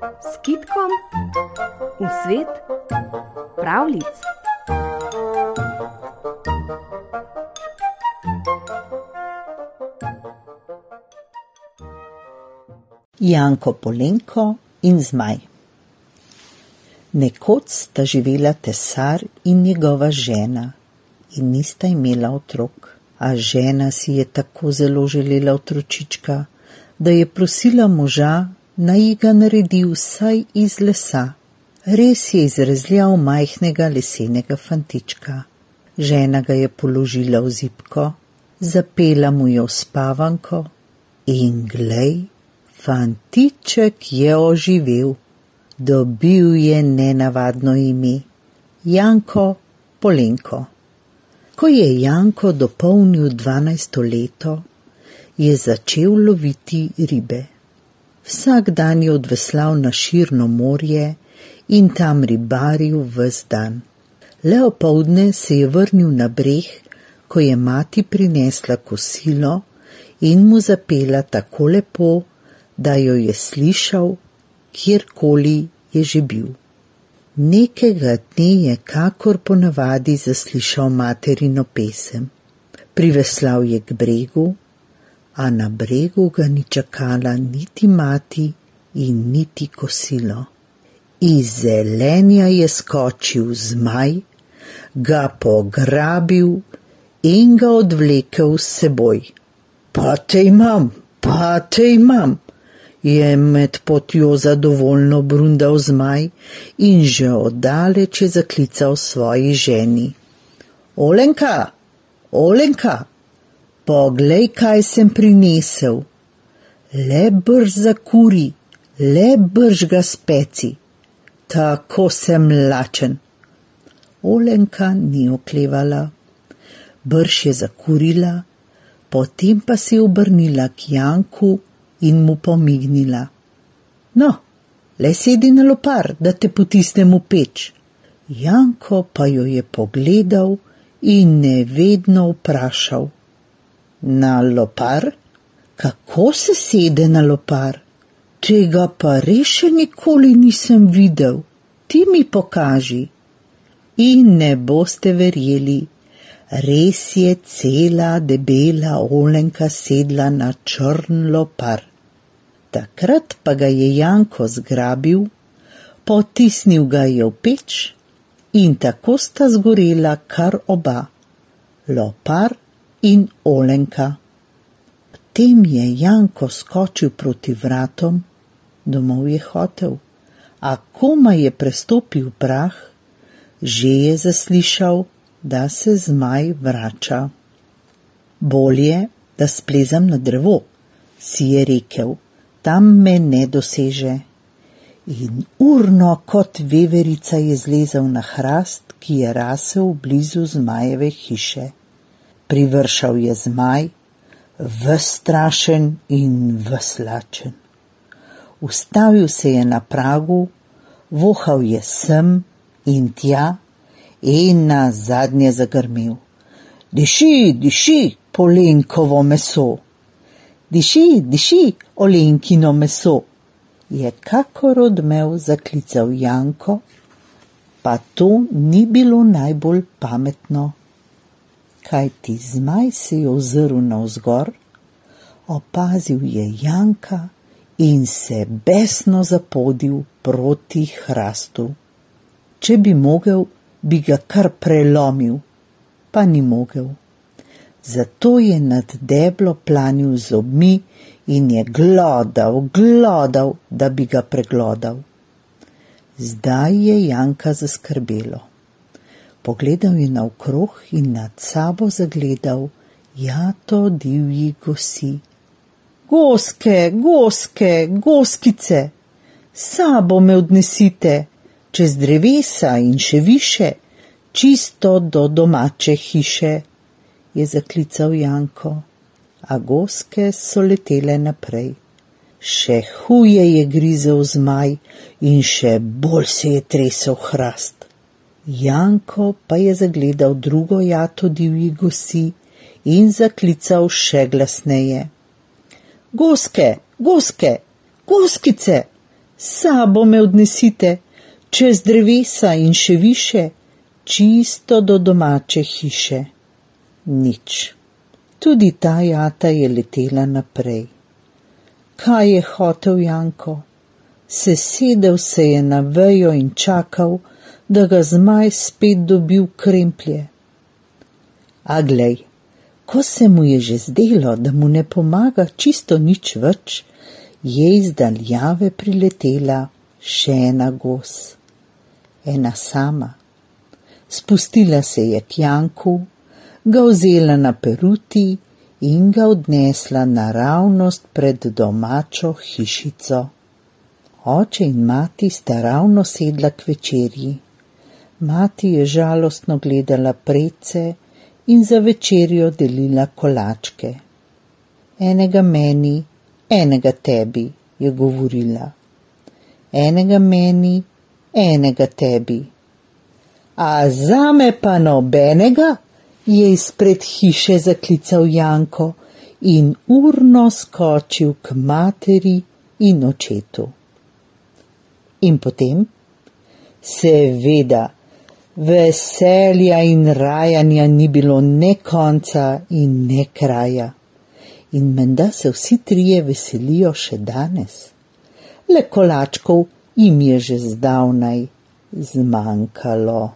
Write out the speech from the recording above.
s kitkom v svet pravlic. Janko Polenko in Zmaj. Nekoč sta živela tesar in njegova žena in nista imela otrok, a žena si je tako zelo želela otročička, da je prosila moža, naj ga naredi vsaj iz lesa. Res je izrezljal majhnega lesenega fantička. Žena ga je položila v zipko, zapela mu jo spavanko in glej, fantiček je oživel. Dobil je nenavadno ime Janko Polenko. Ko je Janko dopolnil dvanajsto leto, je začel loviti ribe. Vsak dan je odveslal na širno morje in tam ribaril vse dan. Le opoldne se je vrnil na breh, ko je mati prinesla kosilo in mu zapela tako lepo, da jo je slišal, kjerkoli je že bil. Nekega dne je kakor ponavadi zaslišal materino pesem. Priveslal je k bregu a na bregu ga ni čakala niti mati in niti kosilo. Iz zelenja je skočil zmaj, ga pograbil in ga odvlekel s seboj. Pa te imam, pa te imam, je med potjo zadovoljno brundal zmaj in že oddaleč je zaklical svoji ženi. Olenka, Olenka, Poglej, kaj sem prinesel. Le brž za kuri, le brž ga speci. Tako sem lačen. Olenka ni oklevala. Brž je zakurila, potem pa se je obrnila k Janku in mu pomignila. No, le sedi na lopar, da te potisnem v peč. Janko pa jo je pogledal in nevedno vprašal. Na lopar? Kako se sede na lopar? Tega pa res še nikoli nisem videl. Ti mi pokaži. In ne boste verjeli, res je cela debela olenka sedla na črn lopar. Takrat pa ga je Janko zgrabil, potisnil ga je v peč in tako sta zgorela kar oba. Lopar in Olenka. Potem je Janko skočil proti vratom, domov je hotel, a koma je prestopil prah, že je zaslišal, da se zmaj vrača. Bolje, da splezam na drevo, si je rekel, tam me ne doseže. In urno kot veverica je zlezel na hrast, ki je rasel blizu zmajeve hiše privršal je zmaj, vstrašen in vslačen. Ustavil se je na pragu, vohal je sem in tja in na zadnje zagrmil. Diši, diši, polenkovo meso. Diši, diši, olenkino meso. Je kakor odmev zaklical Janko, pa to ni bilo najbolj pametno kaj ti zmaj se je ozrl na vzgor, opazil je Janka in se besno zapodil proti hrastu. Če bi mogel, bi ga kar prelomil, pa ni mogel. Zato je nad deblo planil z obmi in je glodal, glodal, da bi ga preglodal. Zdaj je Janka zaskrbelo. Pogledal je naokrog in nad sabo zagledal jato divji gosi. Goske, goske, goskice, sabo me odnesite, čez drevesa in še više, čisto do domače hiše, je zaklical Janko, a goske so letele naprej. Še huje je grizel zmaj in še bolj se je tresel hrast. Janko pa je zagledal drugo jato divji gosi in zaklical še glasneje. Goske, goske, goskice, sabo me odnesite, čez drevesa in še više, čisto do domače hiše. Nič. Tudi ta jata je letela naprej. Kaj je hotel Janko? Sesedel se je na vejo in čakal, da ga zmaj spet dobil kremplje. A glej, ko se mu je že zdelo, da mu ne pomaga čisto nič več, je iz daljave priletela še ena gos, ena sama. Spustila se je k Janku, ga vzela na peruti in ga odnesla naravnost pred domačo hišico. Oče in mati sta ravno sedla k večerji. Mati je žalostno gledala prece, in za večerjo delila kolačke. Enega meni, enega tebi, je govorila. Enega meni, enega tebi. A zame pa nobenega, je izpred hiše zaklical Janko in urno skočil k materi in očetu. In potem? Seveda, Veselja in rajanja ni bilo ne konca in ne kraja. In menda se vsi trije veselijo še danes. Le kolačkov jim je že zdavnaj zmanjkalo.